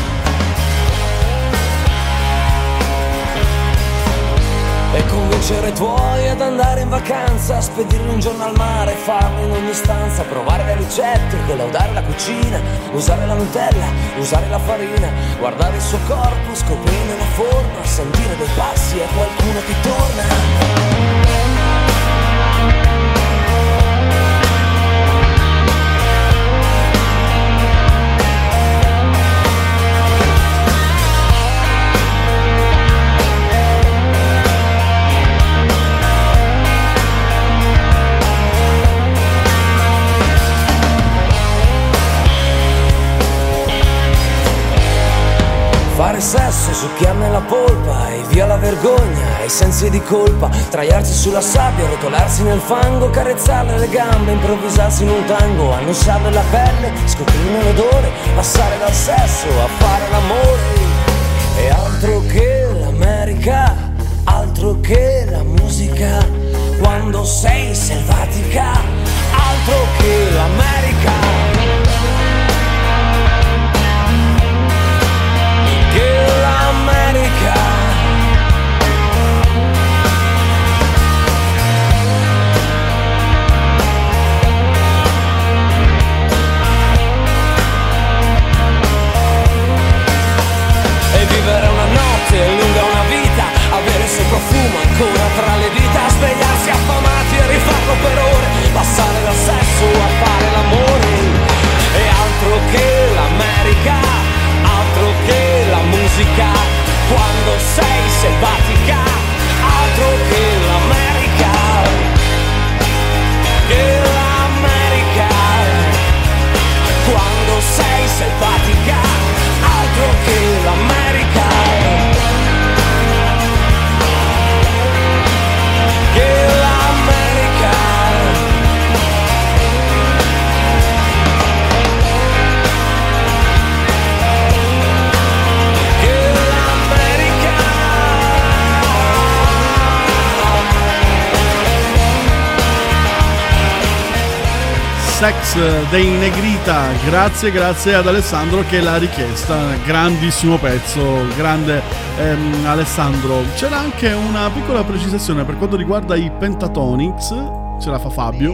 E convincere i tuoi ad andare in vacanza, spedirli un giorno al mare, farlo in ogni stanza, provare le ricette, collaudare la cucina, usare la Nutella, usare la farina, guardare il suo corpo, scoprire la forma, sentire dei passi e qualcuno che torna. Fare sesso, succhiarne la polpa e via la vergogna e i sensi di colpa Traiarsi sulla sabbia, rotolarsi nel fango, carezzarle le gambe, improvvisarsi in un tango Annusarle la pelle, scoprirne l'odore, passare dal sesso a fare l'amore. E altro che l'America, altro che la musica Quando sei selvatica, altro che l'America che l'America E vivere una notte lunga una vita Avere il suo profumo ancora tra le dita Svegliarsi affamati e rifarlo per ore Passare dal sesso a fare l'amore E altro che musica Quando sei selvatica Altro che l'America. Che l'America. Quando sei selvatica Altro che l'America Sex dei Negrita, grazie, grazie ad Alessandro che l'ha richiesta, grandissimo pezzo, grande ehm, Alessandro. C'era anche una piccola precisazione per quanto riguarda i Pentatonics, ce la fa Fabio.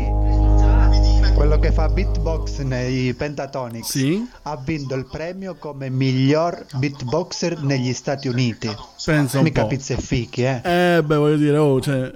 Quello che fa beatbox nei Pentatonics Sì. ha vinto il premio come miglior beatboxer negli Stati Uniti. Un Mica po'. pizze e fichi, eh. Eh, beh, voglio dire, oh, cioè,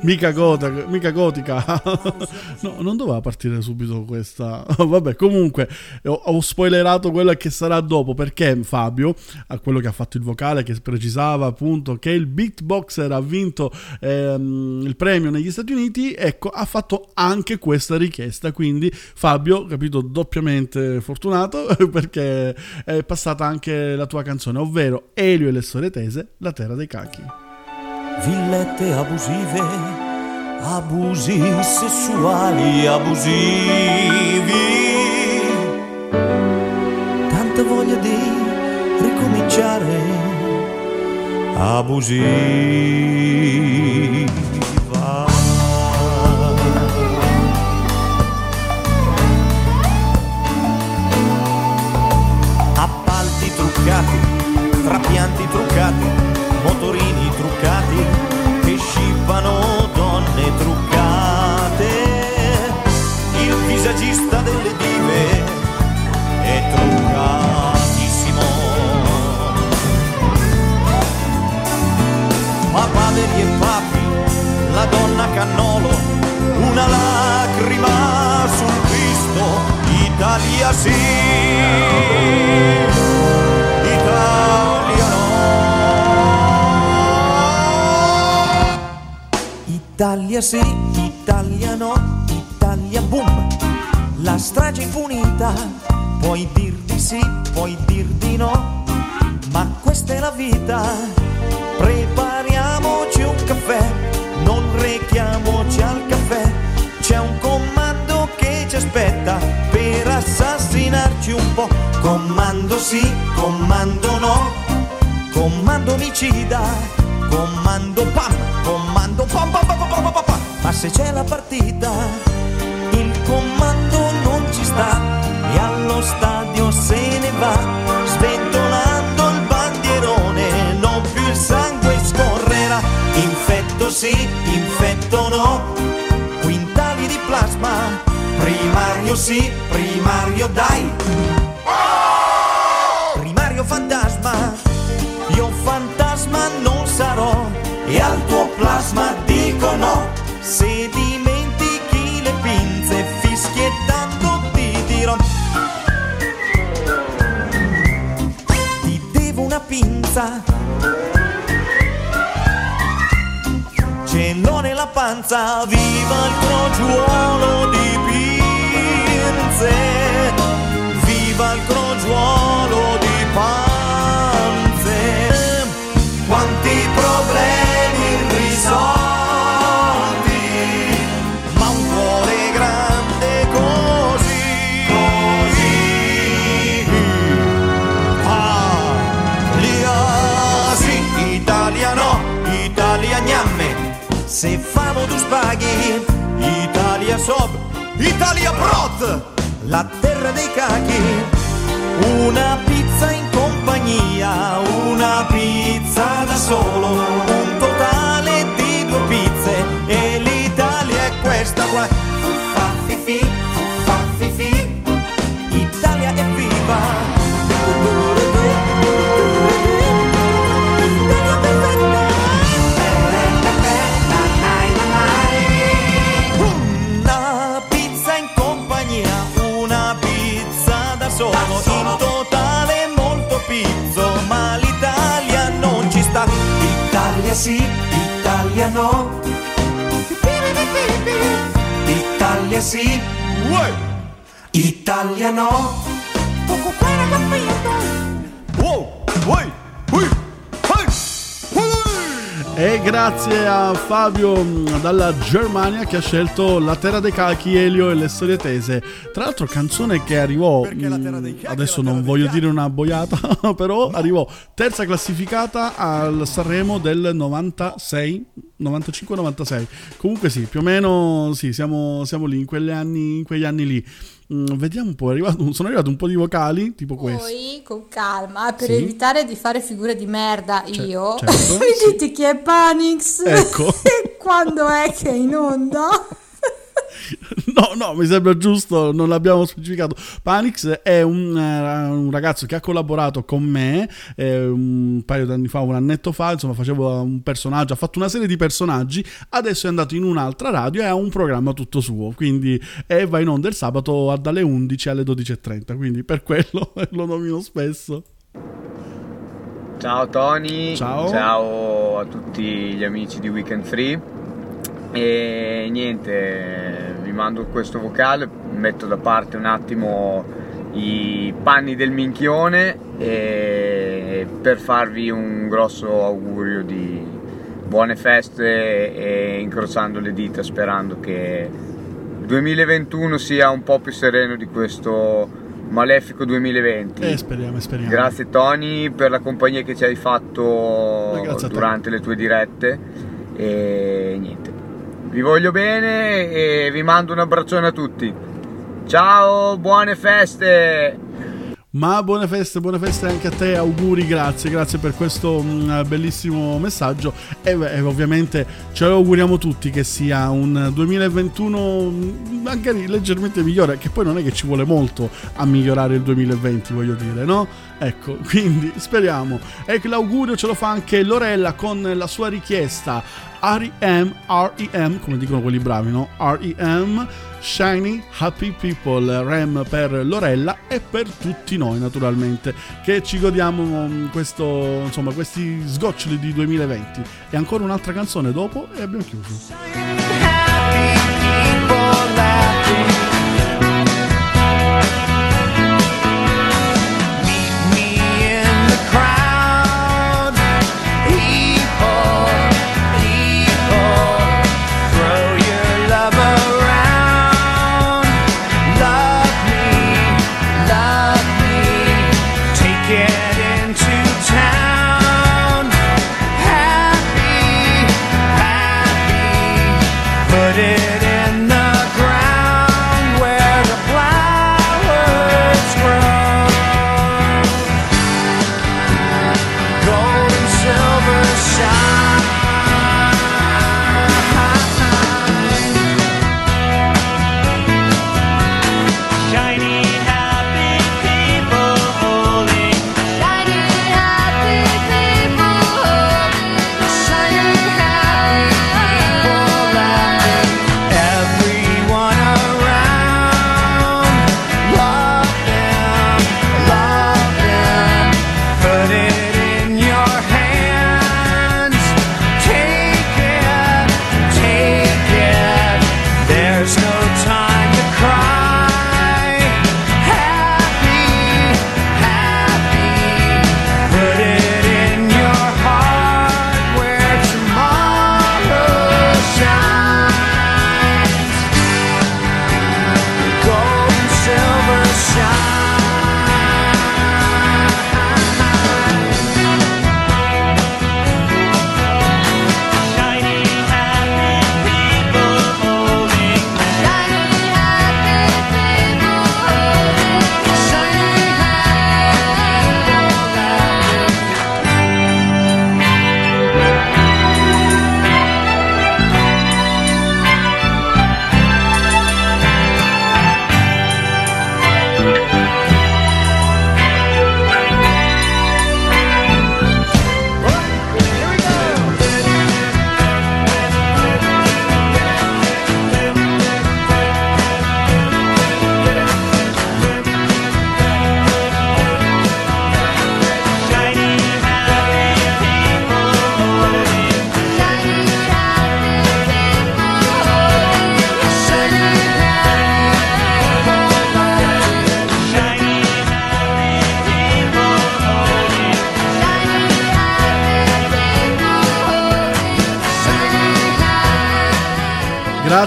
mica, gota, mica gotica. no, non doveva partire subito questa. Vabbè, comunque, ho, ho spoilerato quello che sarà dopo perché Fabio, a quello che ha fatto il vocale, che precisava appunto che il beatboxer ha vinto ehm, il premio negli Stati Uniti, ecco, ha fatto anche questa richiesta. Quindi, Fabio, capito, doppiamente fortunato perché è passata anche la tua canzone, ovvero Elio e le storie tese, La terra dei cachi. Villette abusive, abusi sessuali abusivi. Tanta voglia di ricominciare abusiva. Trapianti truccati, motorini truccati che scippano donne truccate. Il visagista delle dive è truccatissimo. Papaveri e papi, la donna cannolo, una lacrima sul Cristo sì. Italia sì, Italia no, Italia boom, la strage impunita, puoi dir di sì, puoi dir di no, ma questa è la vita, prepariamoci un caffè, non rechiamoci al caffè, c'è un comando che ci aspetta per assassinarci un po', comando sì, comando no, comando omicida, comando pam, comando pam pam pam pam pam pam, se c'è la partita, il comando non ci sta e allo stadio se ne va, sventolando il bandierone, non più il sangue scorrerà, infetto sì, infetto no, quintali di plasma, primario sì, primario dai, panza, viva il crogiuolo sob, Italia brot La terra dei cachi una pizza no. Italia sì, Italia no. E grazie a Fabio mh, dalla Germania che ha scelto La Terra dei Cachi, Elio e le storie tese. Tra l'altro canzone che arrivò, mh, adesso non voglio dire una boiata, però arrivò terza classificata al Sanremo del 96, 95-96. Comunque sì, più o meno sì, siamo, siamo lì in, anni, in quegli anni lì. Mm, vediamo un po', arrivato- sono arrivati un po' di vocali, tipo questo. Poi con calma, per Sì. evitare di fare figure di merda io, certo, mi dite chi è Panix Ecco. e quando è che è in onda? No, no, mi sembra giusto, non l'abbiamo specificato. Panix è un, eh, un ragazzo che ha collaborato con me eh, un paio d'anni fa, un annetto fa, insomma faceva un personaggio, ha fatto una serie di personaggi, adesso è andato in un'altra radio e ha un programma tutto suo, quindi e va in onda il sabato dalle 11 alle 12.30, quindi per quello lo nomino spesso. Ciao Tony, Ciao. a tutti gli amici di Weekend Free e niente, vi mando questo vocale, metto da parte un attimo i panni del minchione per farvi un grosso augurio di buone feste e incrociando le dita sperando che il 2021 sia un po' più sereno di questo malefico 2020. Eh, speriamo, speriamo. Grazie Tony per la compagnia che ci hai fatto durante le tue dirette e niente. Vi voglio bene e vi mando un abbraccione a tutti. Ciao, buone feste! Ma buone feste, buone feste anche a te, auguri, grazie, grazie per questo mm, bellissimo messaggio e, e ovviamente ce lo auguriamo tutti che sia un 2021 mm, magari leggermente migliore, che poi non è che ci vuole molto a migliorare il 2020, voglio dire, no? Ecco, quindi speriamo. E l'augurio ce lo fa anche Lorella con la sua richiesta R.E.M. R.E.M. come dicono quelli bravi, no? R.E.M. Shiny Happy People, Rem per Lorella e per tutti noi naturalmente che ci godiamo mm, questo, insomma, questi sgoccioli di 2020 e ancora un'altra canzone dopo e abbiamo chiuso.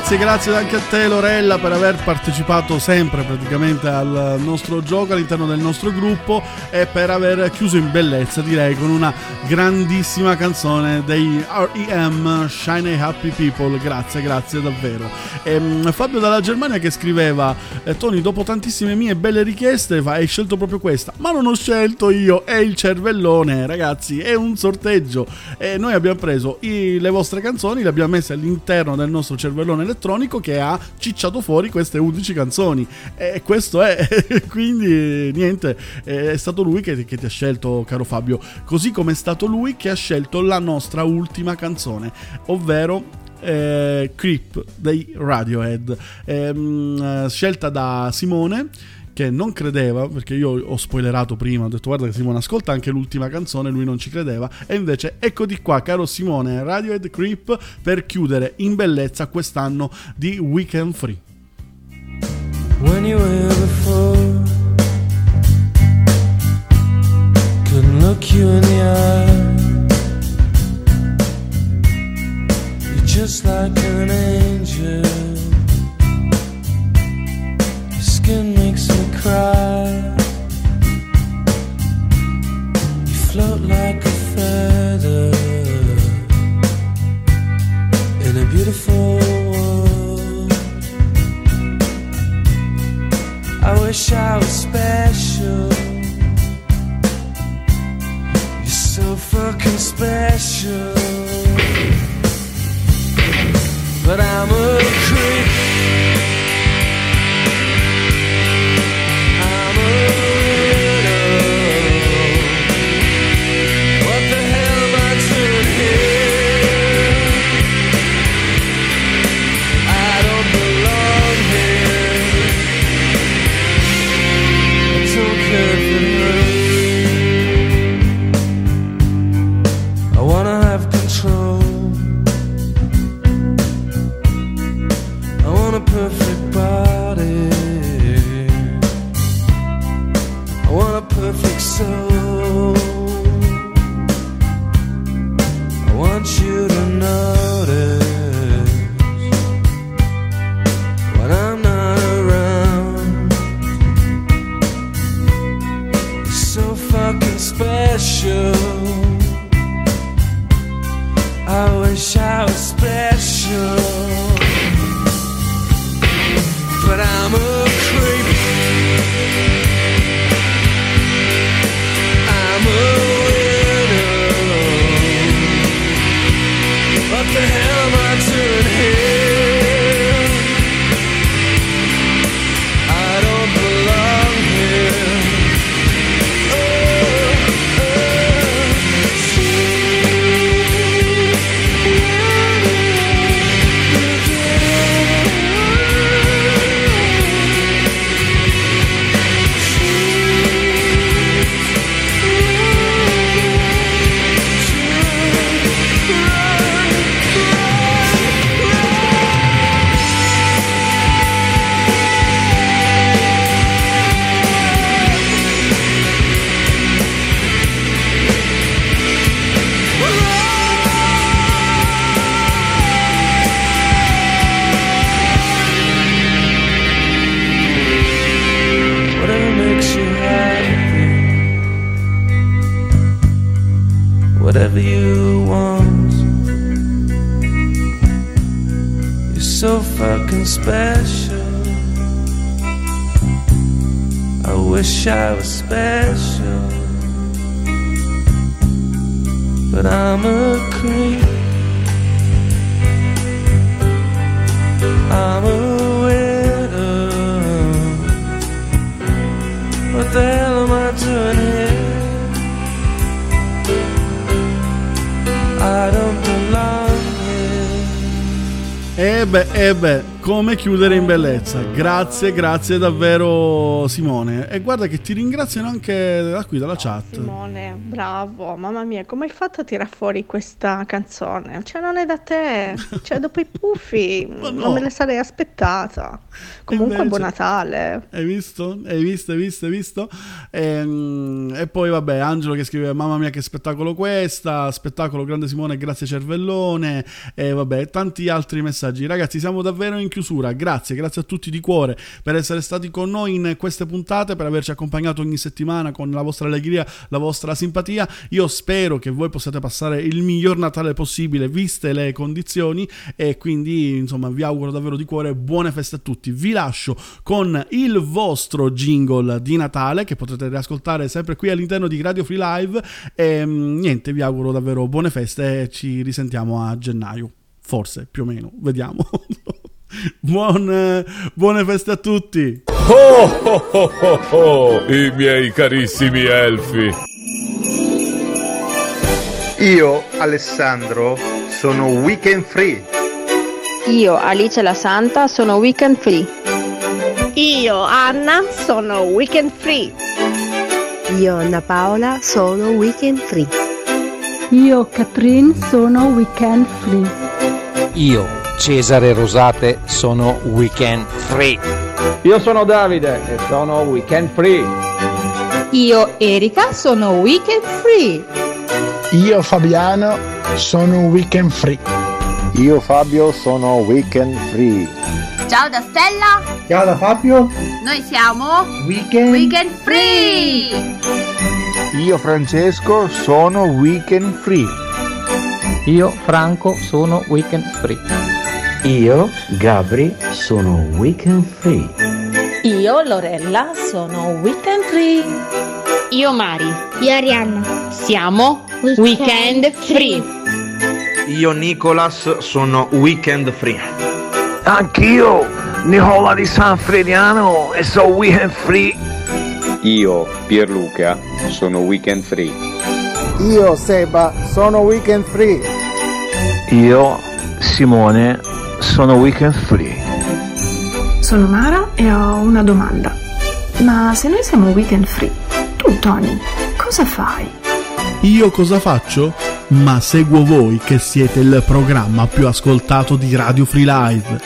Grazie, grazie anche a te Lorella per aver partecipato sempre praticamente al nostro gioco all'interno del nostro gruppo e per aver chiuso in bellezza direi con una grandissima canzone dei R.E.M. Shiny Happy People. Grazie, grazie davvero. Ehm, Fabio dalla Germania che scriveva eh, Tony dopo tantissime mie belle richieste hai scelto proprio questa. Ma non ho scelto io è il cervellone ragazzi è un sorteggio. E noi abbiamo preso i- le vostre canzoni le abbiamo messe all'interno del nostro cervellone elettronico che ha cicciato fuori queste 11 canzoni. E questo è quindi niente è stato lui che, che ti ha scelto caro Fabio. Così come è stato lui che ha scelto la nostra ultima canzone ovvero eh, Creep dei Radiohead, Ehm, eh, scelta da Simone che non credeva, perché io ho spoilerato prima, ho detto guarda che Simone ascolta anche l'ultima canzone, lui non ci credeva, e invece eccoti qua caro Simone, Radiohead Creep per chiudere in bellezza quest'anno di Weekend Free. when you were before. Couldn't look you in the eye. Just like an angel. Your skin makes me cry. You float like a feather in a beautiful world. I wish I was special. You're so fucking special. But I'm a creep. Come chiudere in bellezza. Grazie, grazie davvero Simone. E guarda che ti ringraziano anche da qui, dalla chat. Simone, bravo, mamma mia, come hai fatto a tirar fuori questa canzone? Cioè, non è da te, cioè, dopo i puffi non me le sarei aspettata. Comunque, Invece- buon Natale. Hai visto? Hai visto? Hai visto? Hai visto? Ehm, E, poi vabbè, Angelo che scrive mamma mia che spettacolo questa, spettacolo grande Simone, grazie cervellone e vabbè, tanti altri messaggi. Ragazzi, siamo davvero in chiusura. Grazie, grazie a tutti di cuore per essere stati con noi in queste puntate, per averci accompagnato ogni settimana con la vostra allegria, la vostra simpatia. Io spero che voi possiate passare il miglior Natale possibile viste le condizioni e quindi insomma vi auguro davvero di cuore buone feste a tutti. Vi lascio con il vostro jingle di Natale che potrete riascoltare sempre qui all'interno di Radio Free Live e mm, niente, vi auguro davvero buone feste e ci risentiamo a gennaio. Forse, più o meno, vediamo. Buon, eh, buone feste a tutti! Oh, oh, oh, oh, oh, i miei carissimi elfi. Io, Alessandro, sono weekend free. Io, Alice la Santa, sono weekend free. Io, Anna, sono weekend free. Io, Anna Paola, sono weekend free. Io, Catherine, sono weekend free. Io, Cesare Rosate, sono weekend free. Io sono Davide e sono weekend free. Io, Erika, sono weekend free. Io Fabiano sono weekend free. Io Fabio sono weekend free. Ciao da Stella, Ciao da Fabio. noi siamo Weekend, weekend free. Io Francesco sono weekend free. Io, Franco, sono weekend free. Io, Gabri, sono weekend free. Io, Lorella, sono weekend free. Io Mari. Io, Arianna. Siamo weekend free. Io Nicolas sono weekend free. Anch'io, Nicola di San Frediano e sono weekend free. Io, Pierluca, sono weekend free. Io Seba sono weekend free. Io, Simone, sono weekend free. Sono Mara e ho una domanda. Ma se noi siamo weekend free, tu Tony, cosa fai? Io cosa faccio? Ma seguo voi che siete il programma più ascoltato di Radio Free Live.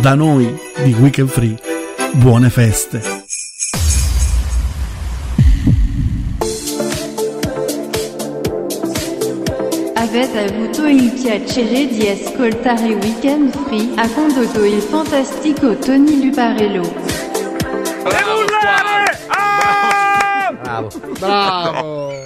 Da noi di Weekend Free, buone feste. Avete avuto il piacere di ascoltare Weekend Free ha condotto il fantastico Tony Luparello. Bravo! Bravo.